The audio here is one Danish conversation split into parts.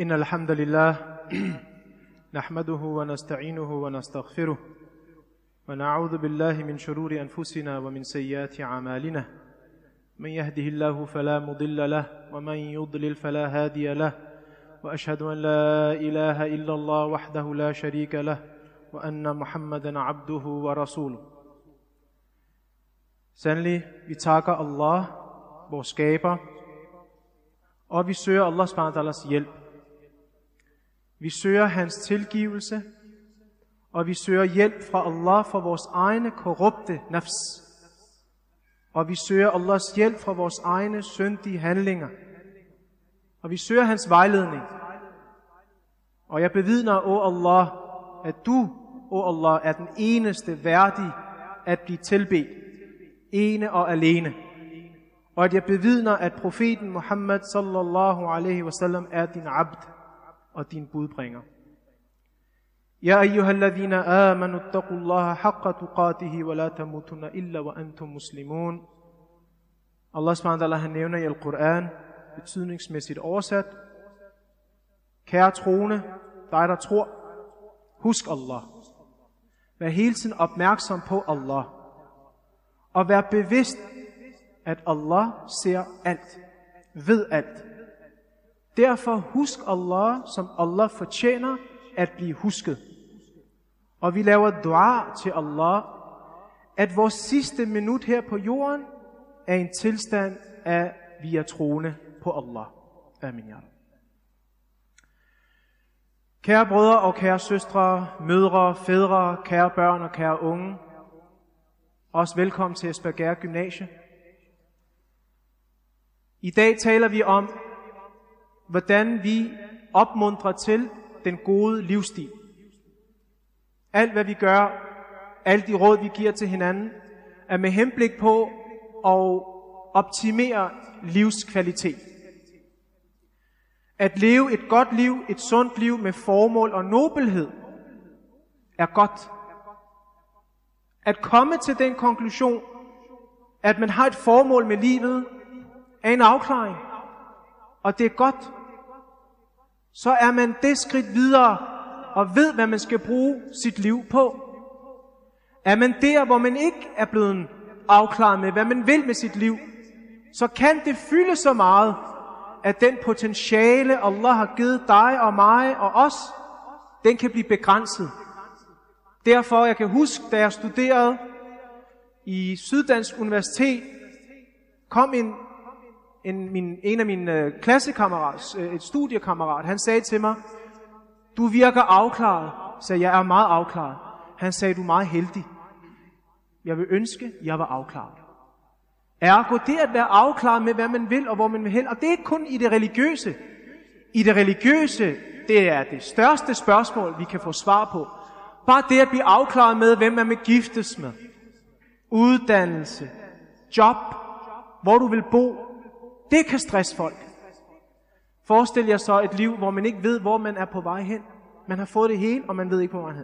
إن الحمد لله نحمده ونستعينه ونستغفره ونعوذ بالله من شرور أنفسنا ومن سيئات أعمالنا. من يهده الله فلا مضل له ومن يضلل فلا هادي له وأشهد أن لا إله إلا الله وحده لا شريك له وأن محمدا عبده ورسوله. Sandelig, vi takker Allah, vores skaber, og vi søger Allah subhanahu hjælp. Vi søger hans tilgivelse, og vi søger hjælp fra Allah for vores egne korrupte nafs. Og vi søger Allahs hjælp fra vores egne syndige handlinger. Og vi søger hans vejledning. Og jeg bevidner, o Allah, at du, o Allah, er den eneste værdig at blive tilbedt. Ene og alene. Og at jeg bevidner, at profeten Muhammad sallallahu alaihi wasallam er din abd og din budbringer. يا أيها الذين آمنوا اتقوا الله حق تقاته ولا تموتن إلا وأنتم مسلمون Allah subhanahu han nævner i Al-Quran, betydningsmæssigt oversat, Kære troende, dig der tror, husk Allah. Vær hele tiden opmærksom på Allah. Og vær bevidst, at Allah ser alt, ved alt. Derfor husk Allah, som Allah fortjener at blive husket. Og vi laver dua til Allah, at vores sidste minut her på jorden er en tilstand af, vi er troende på Allah. Amin. Kære brødre og kære søstre, mødre, fædre, kære børn og kære unge, også velkommen til Esbjerg Gymnasie. I dag taler vi om, hvordan vi opmuntrer til den gode livsstil. Alt hvad vi gør, alle de råd vi giver til hinanden, er med henblik på at optimere livskvalitet. At leve et godt liv, et sundt liv med formål og nobelhed, er godt. At komme til den konklusion, at man har et formål med livet, er en afklaring. Og det er godt. Så er man det skridt videre og ved, hvad man skal bruge sit liv på. Er man der, hvor man ikke er blevet afklaret med, hvad man vil med sit liv, så kan det fylde så meget, at den potentiale, Allah har givet dig og mig og os, den kan blive begrænset. Derfor, jeg kan huske, da jeg studerede i Syddansk Universitet, kom en, en, min, en af mine øh, klassekammerat, øh, et studiekammerat, han sagde til mig, du virker afklaret. Så jeg er meget afklaret. Han sagde, du er meget heldig. Jeg vil ønske, jeg var afklaret. Ergo det at være afklaret med, hvad man vil og hvor man vil hen. Og det er ikke kun i det religiøse. I det religiøse, det er det største spørgsmål, vi kan få svar på. Bare det at blive afklaret med, hvem man vil giftes med. Uddannelse, job, hvor du vil bo. Det kan stresse folk. Forestil jer så et liv, hvor man ikke ved, hvor man er på vej hen. Man har fået det hele, og man ved ikke, hvor man er.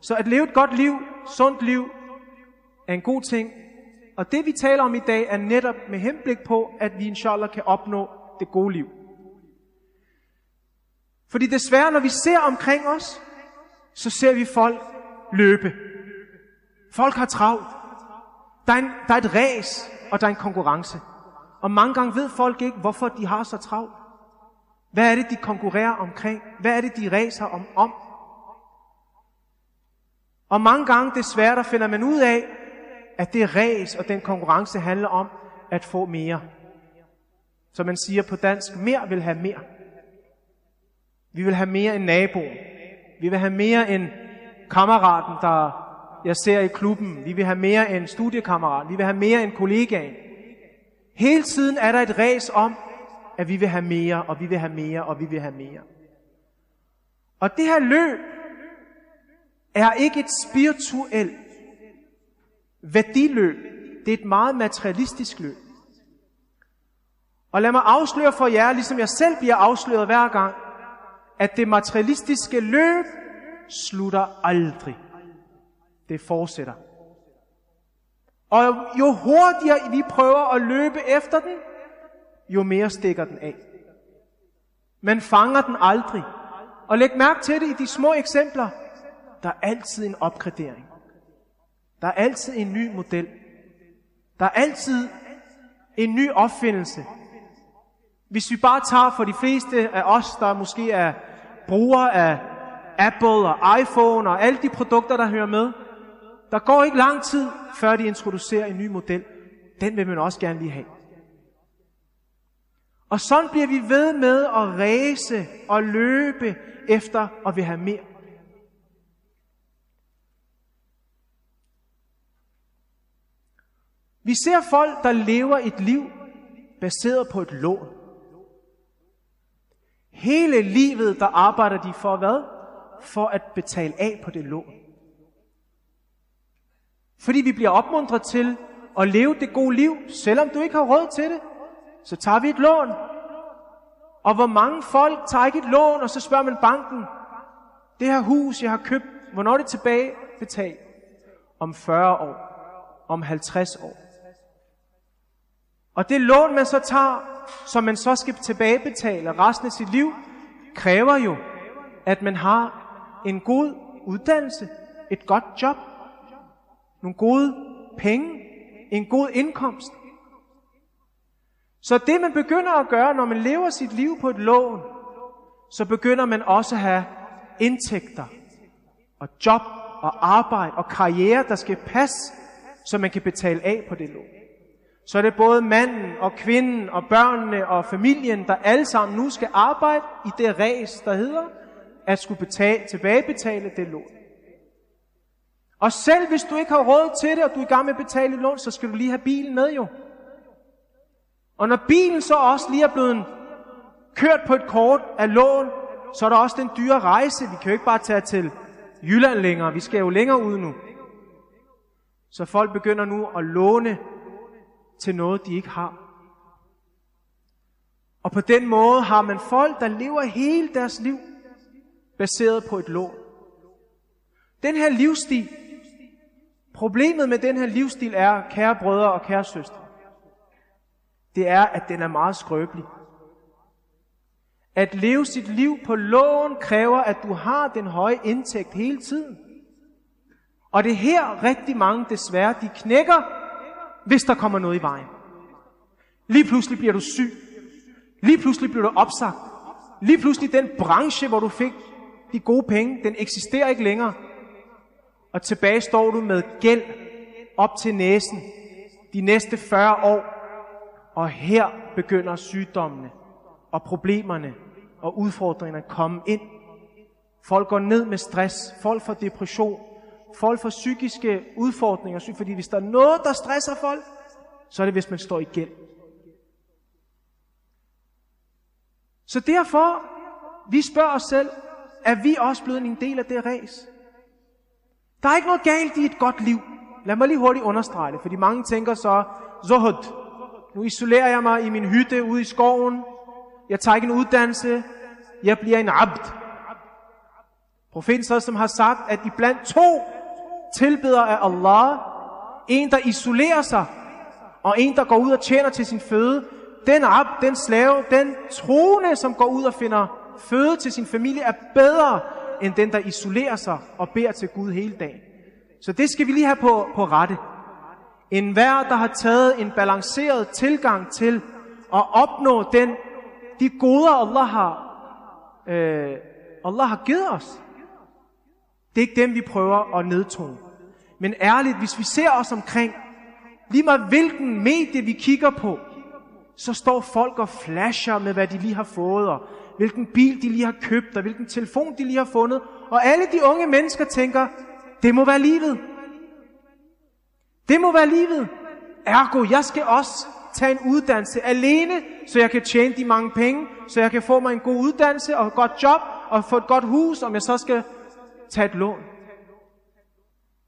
Så at leve et godt liv, sundt liv, er en god ting. Og det vi taler om i dag, er netop med henblik på, at vi inshallah kan opnå det gode liv. Fordi desværre, når vi ser omkring os, så ser vi folk løbe. Folk har travlt. Der er, en, der er et ræs, og der er en konkurrence. Og mange gange ved folk ikke, hvorfor de har så travlt. Hvad er det, de konkurrerer omkring? Hvad er det, de ræser om? om? Og mange gange desværre, der finder man ud af, at det ræs og den konkurrence handler om at få mere. Så man siger på dansk, mere vil have mere. Vi vil have mere end naboen. Vi vil have mere end kammeraten, der jeg ser i klubben. Vi vil have mere end studiekammeraten. Vi vil have mere end kollegaen. Hele tiden er der et ræs om, at vi vil have mere, og vi vil have mere, og vi vil have mere. Og det her løb er ikke et spirituelt værdiløb. Det er et meget materialistisk løb. Og lad mig afsløre for jer, ligesom jeg selv bliver afsløret hver gang, at det materialistiske løb slutter aldrig. Det fortsætter. Og jo hurtigere vi prøver at løbe efter den, jo mere stikker den af. Man fanger den aldrig. Og læg mærke til det i de små eksempler. Der er altid en opgradering. Der er altid en ny model. Der er altid en ny opfindelse. Hvis vi bare tager for de fleste af os, der måske er brugere af Apple og iPhone og alle de produkter, der hører med, der går ikke lang tid, før de introducerer en ny model. Den vil man også gerne lige have. Og sådan bliver vi ved med at ræse og løbe efter at vil have mere. Vi ser folk, der lever et liv baseret på et lån. Hele livet, der arbejder de for hvad? For at betale af på det lån. Fordi vi bliver opmuntret til at leve det gode liv, selvom du ikke har råd til det, så tager vi et lån. Og hvor mange folk tager ikke et lån, og så spørger man banken, det her hus, jeg har købt, hvornår er det tilbage betalt? Om 40 år, om 50 år. Og det lån, man så tager, som man så skal tilbagebetale resten af sit liv, kræver jo, at man har en god uddannelse, et godt job, nogle gode penge, en god indkomst. Så det man begynder at gøre, når man lever sit liv på et lån, så begynder man også at have indtægter og job og arbejde og karriere, der skal passe, så man kan betale af på det lån. Så er det både manden og kvinden og børnene og familien, der alle sammen nu skal arbejde i det ræs, der hedder at skulle betale, tilbagebetale det lån. Og selv hvis du ikke har råd til det, og du er i gang med at betale et lån, så skal du lige have bilen med jo. Og når bilen så også lige er blevet kørt på et kort af lån, så er der også den dyre rejse. Vi kan jo ikke bare tage til Jylland længere. Vi skal jo længere ud nu. Så folk begynder nu at låne til noget, de ikke har. Og på den måde har man folk, der lever hele deres liv baseret på et lån. Den her livsstil, problemet med den her livsstil er, kære brødre og kære søstre, det er, at den er meget skrøbelig. At leve sit liv på lån kræver, at du har den høje indtægt hele tiden. Og det er her rigtig mange desværre, de knækker, hvis der kommer noget i vejen. Lige pludselig bliver du syg. Lige pludselig bliver du opsagt. Lige pludselig den branche, hvor du fik de gode penge, den eksisterer ikke længere. Og tilbage står du med gæld op til næsen de næste 40 år. Og her begynder sygdommene og problemerne og udfordringerne at komme ind. Folk går ned med stress, folk får depression, folk får psykiske udfordringer, fordi hvis der er noget, der stresser folk, så er det, hvis man står i gæld. Så derfor, vi spørger os selv, er vi også blevet en del af det ræs? Der er ikke noget galt i et godt liv. Lad mig lige hurtigt understrege det, fordi mange tænker så, Zohud, nu isolerer jeg mig i min hytte ude i skoven, jeg tager ikke en uddannelse, jeg bliver en abd. Profeten som har sagt, at i blandt to tilbeder af Allah, en der isolerer sig, og en der går ud og tjener til sin føde, den abd, den slave, den troende, som går ud og finder føde til sin familie er bedre end den, der isolerer sig og beder til Gud hele dagen. Så det skal vi lige have på, på rette. En hver, der har taget en balanceret tilgang til at opnå den, de goder, Allah har, øh, Allah har givet os. Det er ikke dem, vi prøver at nedtone. Men ærligt, hvis vi ser os omkring, lige meget hvilken medie vi kigger på, så står folk og flasher med, hvad de lige har fået, og hvilken bil de lige har købt, og hvilken telefon de lige har fundet. Og alle de unge mennesker tænker, det må være livet. Det må være livet. Ergo, jeg skal også tage en uddannelse alene, så jeg kan tjene de mange penge, så jeg kan få mig en god uddannelse og et godt job, og få et godt hus, om jeg så skal tage et lån.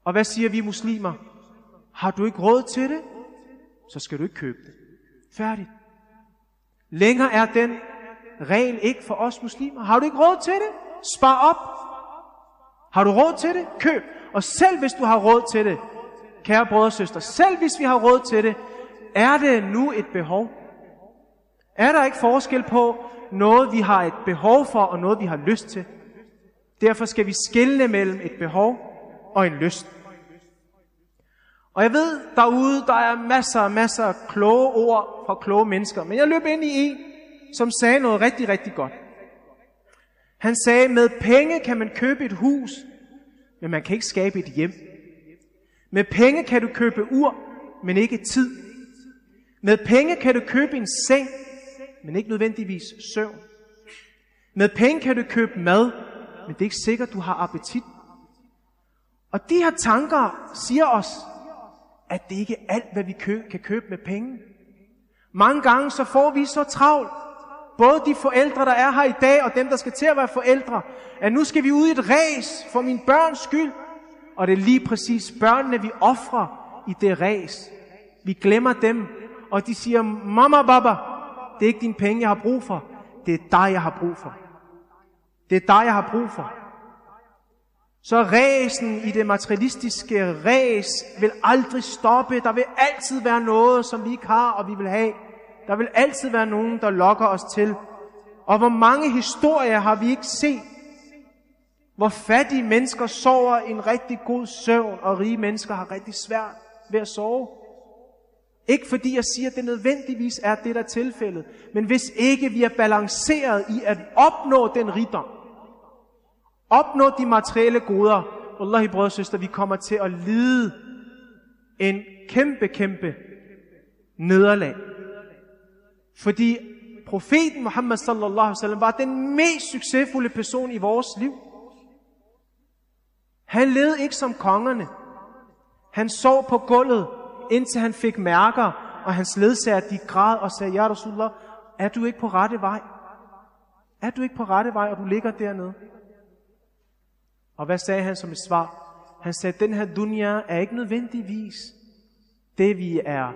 Og hvad siger vi muslimer? Har du ikke råd til det, så skal du ikke købe det. Færdigt. Længere er den regel ikke for os muslimer. Har du ikke råd til det? Spar op. Har du råd til det? Køb. Og selv hvis du har råd til det, kære brødre og søster, selv hvis vi har råd til det, er det nu et behov. Er der ikke forskel på noget, vi har et behov for, og noget, vi har lyst til? Derfor skal vi skille mellem et behov og en lyst. Og jeg ved, derude, der er masser og masser af kloge ord fra kloge mennesker. Men jeg løb ind i en, som sagde noget rigtig, rigtig godt. Han sagde, med penge kan man købe et hus, men man kan ikke skabe et hjem. Med penge kan du købe ur, men ikke tid. Med penge kan du købe en seng, men ikke nødvendigvis søvn. Med penge kan du købe mad, men det er ikke sikkert, du har appetit. Og de her tanker siger os, at det ikke er alt, hvad vi kø- kan købe med penge. Mange gange så får vi så travlt, både de forældre, der er her i dag, og dem, der skal til at være forældre, at nu skal vi ud i et ræs for min børns skyld. Og det er lige præcis børnene, vi offrer i det ræs. Vi glemmer dem, og de siger, mamma, baba, det er ikke dine penge, jeg har brug for. Det er dig, jeg har brug for. Det er dig, jeg har brug for. Så ræsen i det materialistiske ræs vil aldrig stoppe. Der vil altid være noget, som vi ikke har, og vi vil have. Der vil altid være nogen, der lokker os til. Og hvor mange historier har vi ikke set, hvor fattige mennesker sover en rigtig god søvn, og rige mennesker har rigtig svært ved at sove. Ikke fordi jeg siger, at det nødvendigvis er det, der er tilfældet, men hvis ikke vi er balanceret i at opnå den rigdom, opnå de materielle goder, Wallahi brødre og søster, vi kommer til at lide en kæmpe, kæmpe nederlag. Fordi profeten Muhammad sallallahu alaihi wasallam var den mest succesfulde person i vores liv. Han levede ikke som kongerne. Han sov på gulvet, indtil han fik mærker, og hans ledsager, de græd og sagde, Ja Rasulullah, er du ikke på rette vej? Er du ikke på rette vej, og du ligger dernede? Og hvad sagde han som et svar? Han sagde, den her dunja er ikke nødvendigvis det, vi er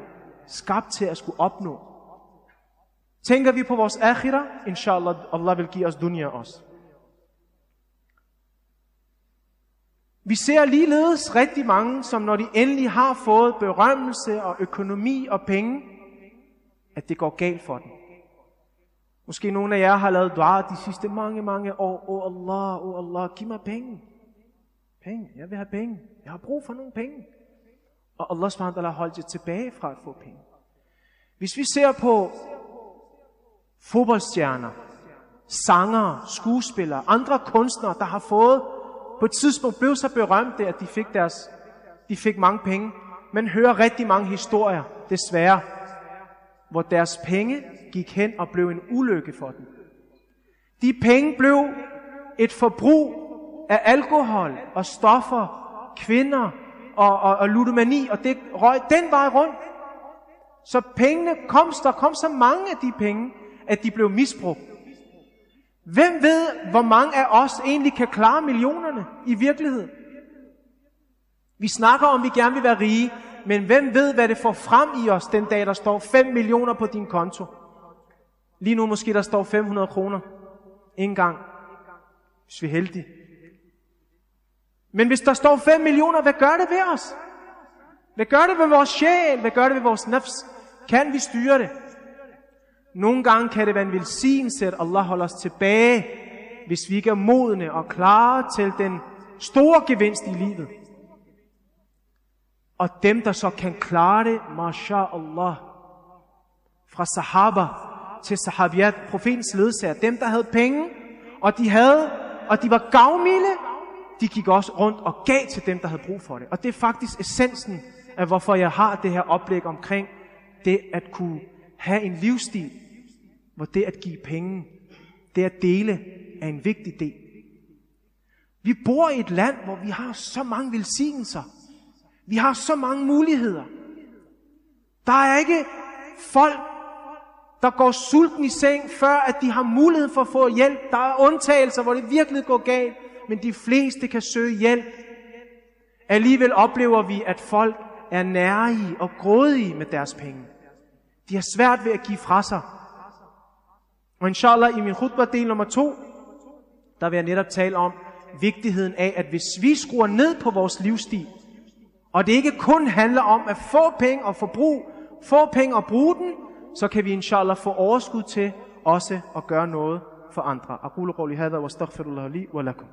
skabt til at skulle opnå. Tænker vi på vores akhira, inshallah, Allah vil give os dunya også. Vi ser ligeledes rigtig mange, som når de endelig har fået berømmelse og økonomi og penge, at det går galt for dem. Måske nogle af jer har lavet dua de sidste mange, mange år. Åh oh Allah, åh oh Allah, giv mig penge. Penge, jeg vil have penge. Jeg har brug for nogle penge. Og Allah subhanahu har holdt jer tilbage fra at få penge. Hvis vi ser på fodboldstjerner, sangere, skuespillere, andre kunstnere, der har fået på et tidspunkt blev så berømte, at de fik, deres, de fik mange penge. Men hører rigtig mange historier, desværre, hvor deres penge gik hen og blev en ulykke for dem. De penge blev et forbrug af alkohol og stoffer, kvinder og, og, og ludomani, og det røg den vej rundt. Så pengene kom, der kom så mange af de penge, at de blev misbrugt. Hvem ved, hvor mange af os egentlig kan klare millionerne i virkeligheden? Vi snakker om, at vi gerne vil være rige, men hvem ved, hvad det får frem i os den dag, der står 5 millioner på din konto? Lige nu måske der står 500 kroner. En gang. Hvis vi er heldige. Men hvis der står 5 millioner, hvad gør det ved os? Hvad gør det ved vores sjæl? Hvad gør det ved vores nafs? Kan vi styre det? Nogle gange kan det være en velsignelse, at Allah holder os tilbage, hvis vi ikke er modne og klare til den store gevinst i livet. Og dem, der så kan klare det, mashallah, fra sahaba til sahabiyat, profetens ledsager, dem, der havde penge, og de havde, og de var gavmilde, de gik også rundt og gav til dem, der havde brug for det. Og det er faktisk essensen af, hvorfor jeg har det her oplæg omkring det at kunne have en livsstil, hvor det at give penge, det at dele, er en vigtig del. Vi bor i et land, hvor vi har så mange velsignelser. Vi har så mange muligheder. Der er ikke folk, der går sulten i seng, før at de har mulighed for at få hjælp. Der er undtagelser, hvor det virkelig går galt, men de fleste kan søge hjælp. Alligevel oplever vi, at folk er nærige og grådige med deres penge. De har svært ved at give fra sig. Og inshallah i min khutbah-del nummer to, der vil jeg netop tale om vigtigheden af, at hvis vi skruer ned på vores livsstil, og det ikke kun handler om at få penge og forbrug, få penge og bruge den, så kan vi inshallah få overskud til også at gøre noget for andre. Aqulu qawli hadha wa astaghfirullah li wa lakum.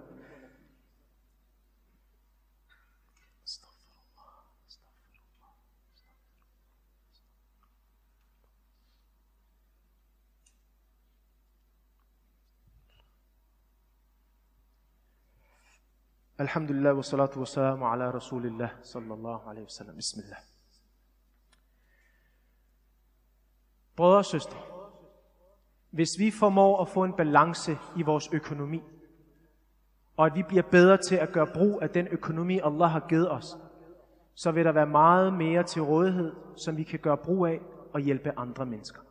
الحمد لله والصلاة والسلام على رسول الله صلى الله عليه وسلم بسم الله Brødre og søstre, hvis vi formår at få en balance i vores økonomi, og at vi bliver bedre til at gøre brug af den økonomi, Allah har givet os, så vil der være meget mere til rådighed, som vi kan gøre brug af og hjælpe andre mennesker.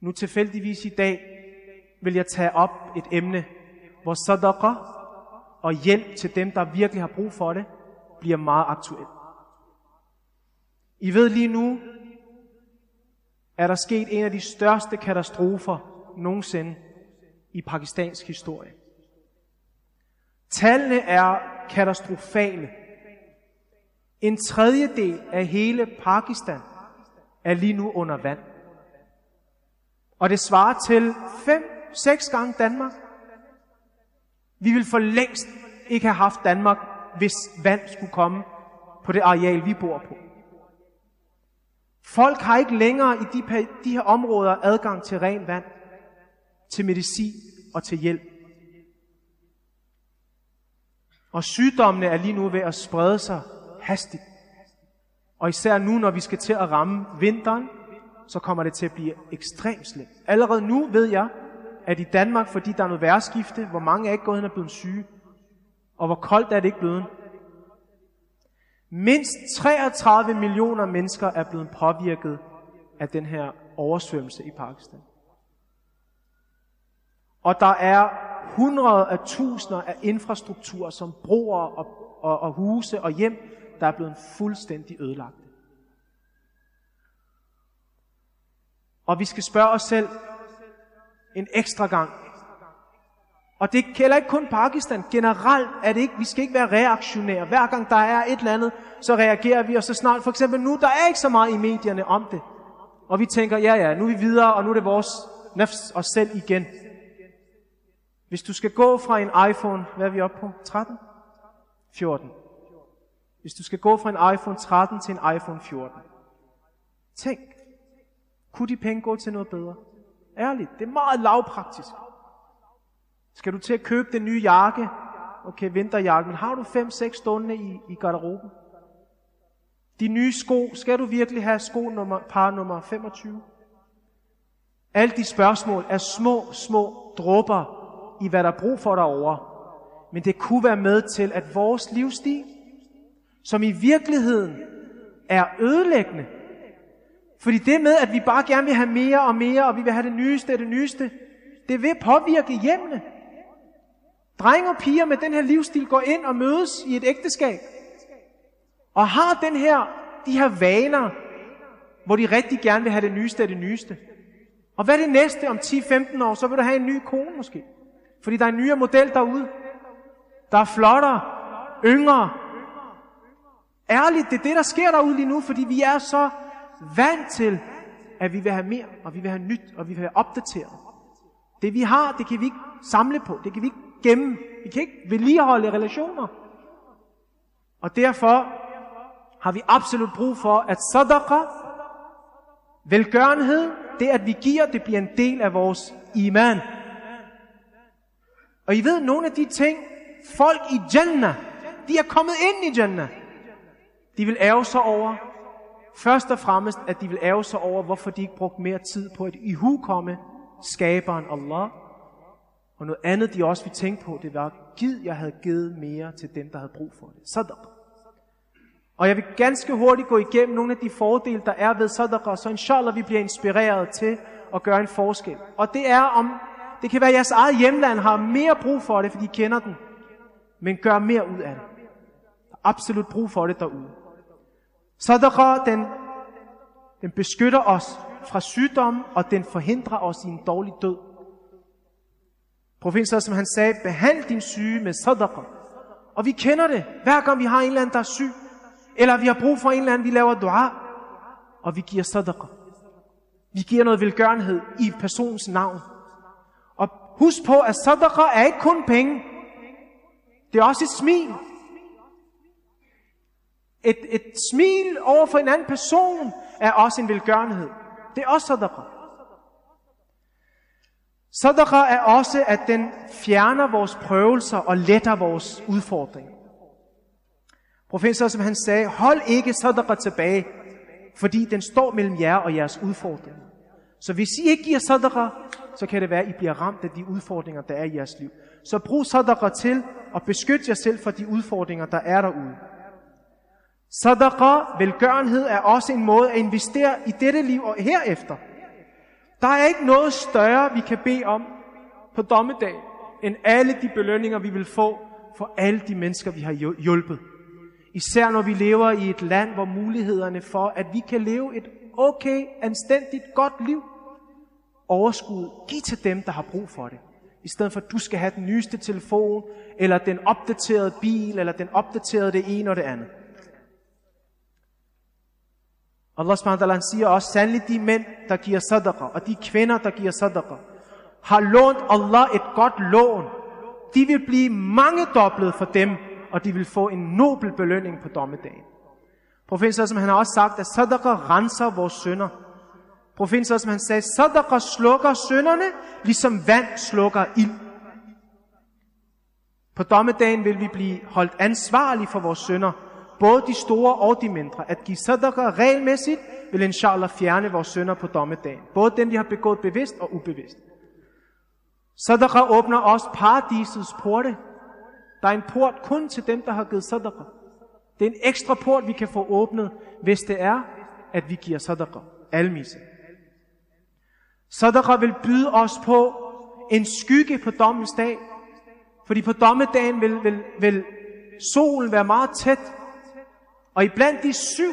Nu tilfældigvis i dag vil jeg tage op et emne, hvor sadaqa og hjælp til dem, der virkelig har brug for det, bliver meget aktuelt. I ved lige nu, er der sket en af de største katastrofer nogensinde i pakistansk historie. Tallene er katastrofale. En tredjedel af hele Pakistan er lige nu under vand. Og det svarer til 5-6 gange Danmark. Vi vil for længst ikke have haft Danmark, hvis vand skulle komme på det areal, vi bor på. Folk har ikke længere i de, de her områder adgang til ren vand, til medicin og til hjælp. Og sygdommene er lige nu ved at sprede sig hastigt. Og især nu, når vi skal til at ramme vinteren, så kommer det til at blive ekstremt slemt. Allerede nu ved jeg, at i Danmark, fordi der er noget værskifte, hvor mange er ikke gået hen og blevet syge, og hvor koldt er det ikke blevet, Mindst 33 millioner mennesker er blevet påvirket af den her oversvømmelse i Pakistan. Og der er hundrede af tusinder af infrastruktur, som broer og, og, og huse og hjem, der er blevet fuldstændig ødelagt. Og vi skal spørge os selv en ekstra gang, og det gælder ikke kun Pakistan. Generelt er det ikke, vi skal ikke være reaktionære. Hver gang der er et eller andet, så reagerer vi, og så snart, for eksempel nu, der er ikke så meget i medierne om det. Og vi tænker, ja ja, nu er vi videre, og nu er det vores nafs os selv igen. Hvis du skal gå fra en iPhone, hvad er vi oppe på? 13? 14. Hvis du skal gå fra en iPhone 13 til en iPhone 14. Tænk, kunne de penge gå til noget bedre? Ærligt, det er meget lavpraktisk. Skal du til at købe den nye jakke? Okay, vinterjakke, men har du 5-6 stunder i, i garderoben? De nye sko, skal du virkelig have sko nummer, par nummer 25? Alle de spørgsmål er små, små dråber i, hvad der er brug for derovre. Men det kunne være med til, at vores livsstil, som i virkeligheden er ødelæggende, fordi det med, at vi bare gerne vil have mere og mere, og vi vil have det nyeste og det nyeste, det vil påvirke hjemmene. Drenge og piger med den her livsstil går ind og mødes i et ægteskab. Og har den her, de her vaner, hvor de rigtig gerne vil have det nyeste af det nyeste. Og hvad er det næste om 10-15 år? Så vil du have en ny kone måske. Fordi der er en nyere model derude. Der er flottere, yngre. Ærligt, det er det, der sker derude lige nu, fordi vi er så vant til, at vi vil have mere, og vi vil have nyt, og vi vil have opdateret. Det vi har, det kan vi ikke samle på, det kan vi ikke gemme. Vi kan ikke vedligeholde relationer. Og derfor har vi absolut brug for, at sadaqa, velgørenhed, det at vi giver, det bliver en del af vores iman. Og I ved, nogle af de ting, folk i Jannah, de er kommet ind i Jannah. De vil ære sig over, først og fremmest, at de vil ære sig over, hvorfor de ikke brugte mere tid på at ihukomme skaberen Allah, og noget andet, de også vil tænke på, det var, giv, jeg havde givet mere til dem, der havde brug for det. Sadaq. Og jeg vil ganske hurtigt gå igennem nogle af de fordele, der er ved sadaqa, så inshallah vi bliver inspireret til at gøre en forskel. Og det er om, det kan være, at jeres eget hjemland har mere brug for det, fordi de kender den. Men gør mere ud af det. Der er absolut brug for det derude. Sadaqa, den, den beskytter os fra sygdom, og den forhindrer os i en dårlig død. Profeten som han sagde, behandl din syge med sadaqa. Og vi kender det, hver gang vi har en eller anden, der er syg, eller vi har brug for en eller anden, vi laver dua, og vi giver sadaqa. Vi giver noget velgørenhed i personens navn. Og husk på, at sadaqa er ikke kun penge. Det er også et smil. Et, et smil over for en anden person er også en velgørenhed. Det er også sadaqa. Sadaqa er også, at den fjerner vores prøvelser og letter vores udfordringer. Professor, som han sagde, hold ikke sadaqa tilbage, fordi den står mellem jer og jeres udfordringer. Så hvis I ikke giver sadaqa, så kan det være, at I bliver ramt af de udfordringer, der er i jeres liv. Så brug sadaqa til at beskytte jer selv for de udfordringer, der er derude. Sadaqa, velgørenhed, er også en måde at investere i dette liv og herefter. Der er ikke noget større, vi kan bede om på dommedag, end alle de belønninger, vi vil få for alle de mennesker, vi har hjulpet. Især når vi lever i et land, hvor mulighederne for, at vi kan leve et okay, anstændigt, godt liv, overskud, giv til dem, der har brug for det. I stedet for, at du skal have den nyeste telefon, eller den opdaterede bil, eller den opdaterede det ene og det andet. Allah subhanahu siger også, sandelig de mænd, der giver sadaqa, og de kvinder, der giver sadaqa, har lånt Allah et godt lån. De vil blive mange doblet for dem, og de vil få en nobel belønning på dommedagen. Profeten som han har også sagt, at sadaqa renser vores sønder. Profeten som han sagde, sadaqa slukker sønderne, ligesom vand slukker ild. På dommedagen vil vi blive holdt ansvarlige for vores sønder, både de store og de mindre. At give sadaqa regelmæssigt vil inshallah fjerne vores sønder på dommedagen. Både dem, vi har begået bevidst og ubevidst. Sadaqa åbner også paradisets porte. Der er en port kun til dem, der har givet sadaqa. Det er en ekstra port, vi kan få åbnet, hvis det er, at vi giver sadaqa. Almise. Sadaqa vil byde os på en skygge på dommens dag. Fordi på dommedagen vil, vil, vil solen være meget tæt og iblandt de syv,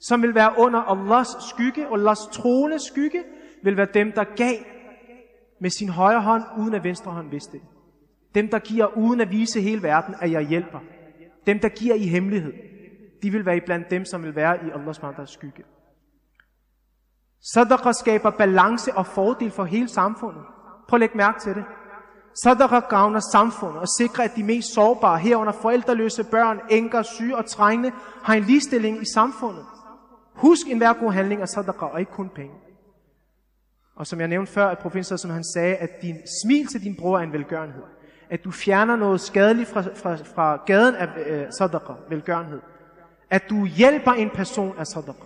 som vil være under Allahs skygge, og Allahs trones skygge, vil være dem, der gav med sin højre hånd, uden at venstre hånd vidste det. Dem, der giver uden at vise hele verden, at jeg hjælper. Dem, der giver i hemmelighed. De vil være iblandt dem, som vil være i Allahs skygge. Sadaqa skaber balance og fordel for hele samfundet. Prøv at lægge mærke til det. Sadaqa gavner samfundet og sikrer, at de mest sårbare, herunder forældreløse børn, enker, syge og trængende, har en ligestilling i samfundet. Husk en hver god handling af sadaqa, og ikke kun penge. Og som jeg nævnte før, at profeten som han sagde, at din smil til din bror er en velgørenhed. At du fjerner noget skadeligt fra, fra, fra gaden af øh, sadaqa, velgørenhed. At du hjælper en person af sadaqa.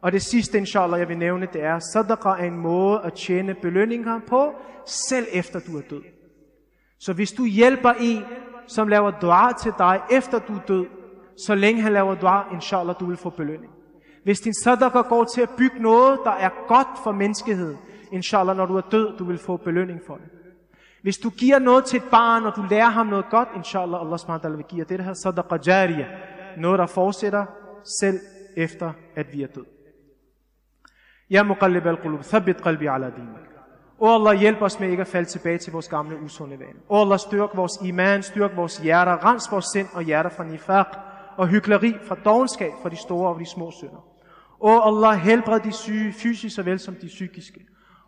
Og det sidste, inshallah, jeg vil nævne, det er, sadaqa er en måde at tjene belønninger på, selv efter du er død. Så hvis du hjælper en, som laver dua til dig, efter du er død, så længe han laver dua, inshallah, du vil få belønning. Hvis din sadaqa går til at bygge noget, der er godt for menneskeheden, inshallah, når du er død, du vil få belønning for det. Hvis du giver noget til et barn, og du lærer ham noget godt, inshallah, Allah subhanahu vil give det her sadaqa jariya. Noget, der fortsætter selv efter, at vi er død. Ya muqallib al-qulub, thabbit qalbi ala dinik. O Allah, hjælp os med ikke at falde tilbage til vores gamle usunde vaner. O Allah, styrk vores iman, styrk vores hjerter, rens vores sind og hjerter fra nifaq og hykleri, fra dogenskab, fra de store og de små synder. O Allah, helbred de syge, fysisk såvel som de psykiske.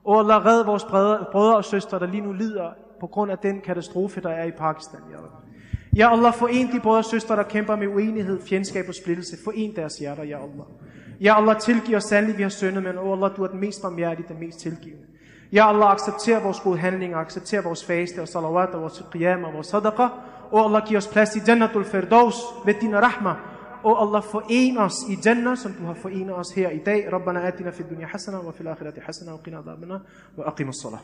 O Allah, red vores brødre, og søstre, der lige nu lider på grund af den katastrofe, der er i Pakistan. Ja, Allah, ja Allah, foren de brødre og søstre, der kæmper med uenighed, fjendskab og splittelse. Foren deres hjerter, ja Allah. Ja Allah, tilgiv os sandelig, vi har syndet, men o Allah, du er den mest barmhjertige, den mest tilgivende. Ja Allah, accepter vores gode handlinger, accepter vores faste og salawat og vores qiyam og vores sadaqa. Og Allah, giv os plads i Jannatul Firdaus ved din rahma. Og Allah, foren os i Jannah, som du har forenet os her i dag. Rabbana atina fid dunya hasana wa fil akhirati hasana wa qina adhabana wa aqimus salah.